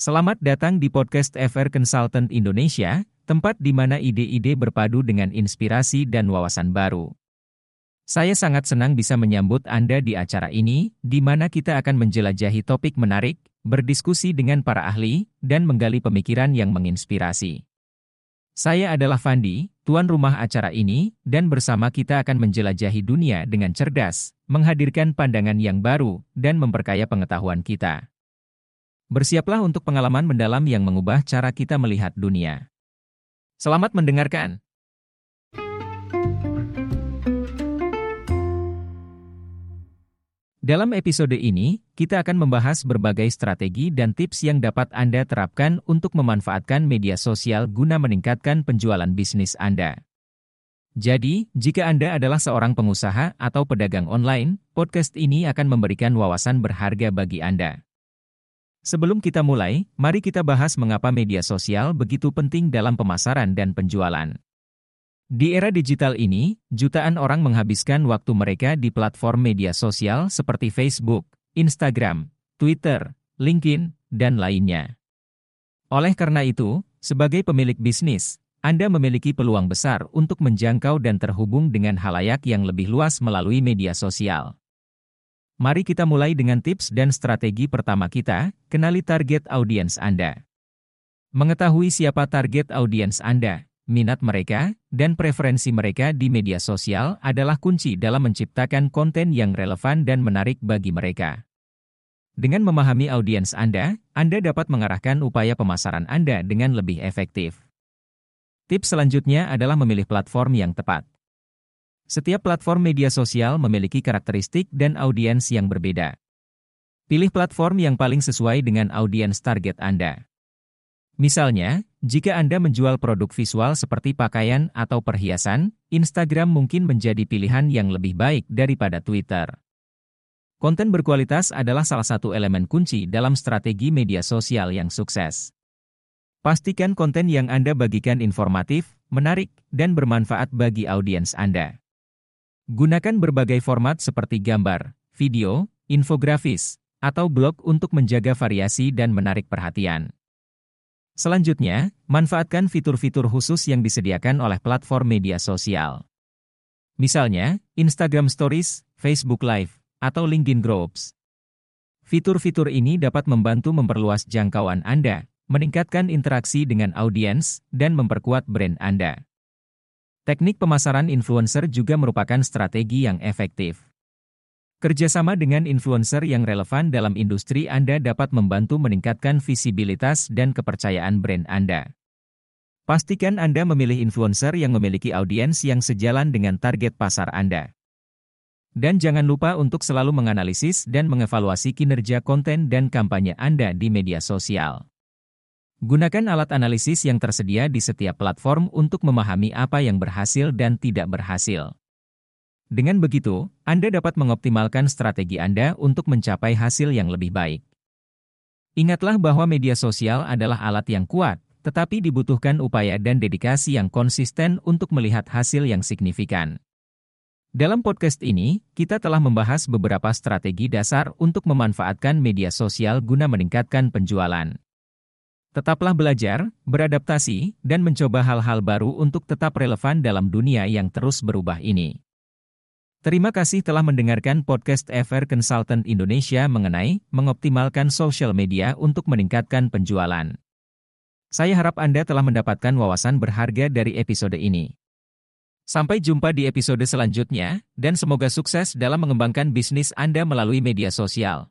Selamat datang di podcast FR Consultant Indonesia, tempat di mana ide-ide berpadu dengan inspirasi dan wawasan baru. Saya sangat senang bisa menyambut Anda di acara ini, di mana kita akan menjelajahi topik menarik, berdiskusi dengan para ahli, dan menggali pemikiran yang menginspirasi. Saya adalah Fandi, tuan rumah acara ini, dan bersama kita akan menjelajahi dunia dengan cerdas, menghadirkan pandangan yang baru, dan memperkaya pengetahuan kita. Bersiaplah untuk pengalaman mendalam yang mengubah cara kita melihat dunia. Selamat mendengarkan. Dalam episode ini, kita akan membahas berbagai strategi dan tips yang dapat Anda terapkan untuk memanfaatkan media sosial guna meningkatkan penjualan bisnis Anda. Jadi, jika Anda adalah seorang pengusaha atau pedagang online, podcast ini akan memberikan wawasan berharga bagi Anda. Sebelum kita mulai, mari kita bahas mengapa media sosial begitu penting dalam pemasaran dan penjualan. Di era digital ini, jutaan orang menghabiskan waktu mereka di platform media sosial seperti Facebook, Instagram, Twitter, LinkedIn, dan lainnya. Oleh karena itu, sebagai pemilik bisnis, Anda memiliki peluang besar untuk menjangkau dan terhubung dengan halayak yang lebih luas melalui media sosial. Mari kita mulai dengan tips dan strategi pertama kita, kenali target audiens Anda. Mengetahui siapa target audiens Anda, minat mereka, dan preferensi mereka di media sosial adalah kunci dalam menciptakan konten yang relevan dan menarik bagi mereka. Dengan memahami audiens Anda, Anda dapat mengarahkan upaya pemasaran Anda dengan lebih efektif. Tips selanjutnya adalah memilih platform yang tepat. Setiap platform media sosial memiliki karakteristik dan audiens yang berbeda. Pilih platform yang paling sesuai dengan audiens target Anda. Misalnya, jika Anda menjual produk visual seperti pakaian atau perhiasan, Instagram mungkin menjadi pilihan yang lebih baik daripada Twitter. Konten berkualitas adalah salah satu elemen kunci dalam strategi media sosial yang sukses. Pastikan konten yang Anda bagikan informatif, menarik, dan bermanfaat bagi audiens Anda. Gunakan berbagai format seperti gambar, video, infografis, atau blog untuk menjaga variasi dan menarik perhatian. Selanjutnya, manfaatkan fitur-fitur khusus yang disediakan oleh platform media sosial. Misalnya, Instagram Stories, Facebook Live, atau LinkedIn Groups. Fitur-fitur ini dapat membantu memperluas jangkauan Anda, meningkatkan interaksi dengan audiens, dan memperkuat brand Anda. Teknik pemasaran influencer juga merupakan strategi yang efektif. Kerjasama dengan influencer yang relevan dalam industri Anda dapat membantu meningkatkan visibilitas dan kepercayaan brand Anda. Pastikan Anda memilih influencer yang memiliki audiens yang sejalan dengan target pasar Anda. Dan jangan lupa untuk selalu menganalisis dan mengevaluasi kinerja konten dan kampanye Anda di media sosial. Gunakan alat analisis yang tersedia di setiap platform untuk memahami apa yang berhasil dan tidak berhasil. Dengan begitu, Anda dapat mengoptimalkan strategi Anda untuk mencapai hasil yang lebih baik. Ingatlah bahwa media sosial adalah alat yang kuat, tetapi dibutuhkan upaya dan dedikasi yang konsisten untuk melihat hasil yang signifikan. Dalam podcast ini, kita telah membahas beberapa strategi dasar untuk memanfaatkan media sosial guna meningkatkan penjualan. Tetaplah belajar, beradaptasi, dan mencoba hal-hal baru untuk tetap relevan dalam dunia yang terus berubah ini. Terima kasih telah mendengarkan podcast FR Consultant Indonesia mengenai mengoptimalkan social media untuk meningkatkan penjualan. Saya harap Anda telah mendapatkan wawasan berharga dari episode ini. Sampai jumpa di episode selanjutnya, dan semoga sukses dalam mengembangkan bisnis Anda melalui media sosial.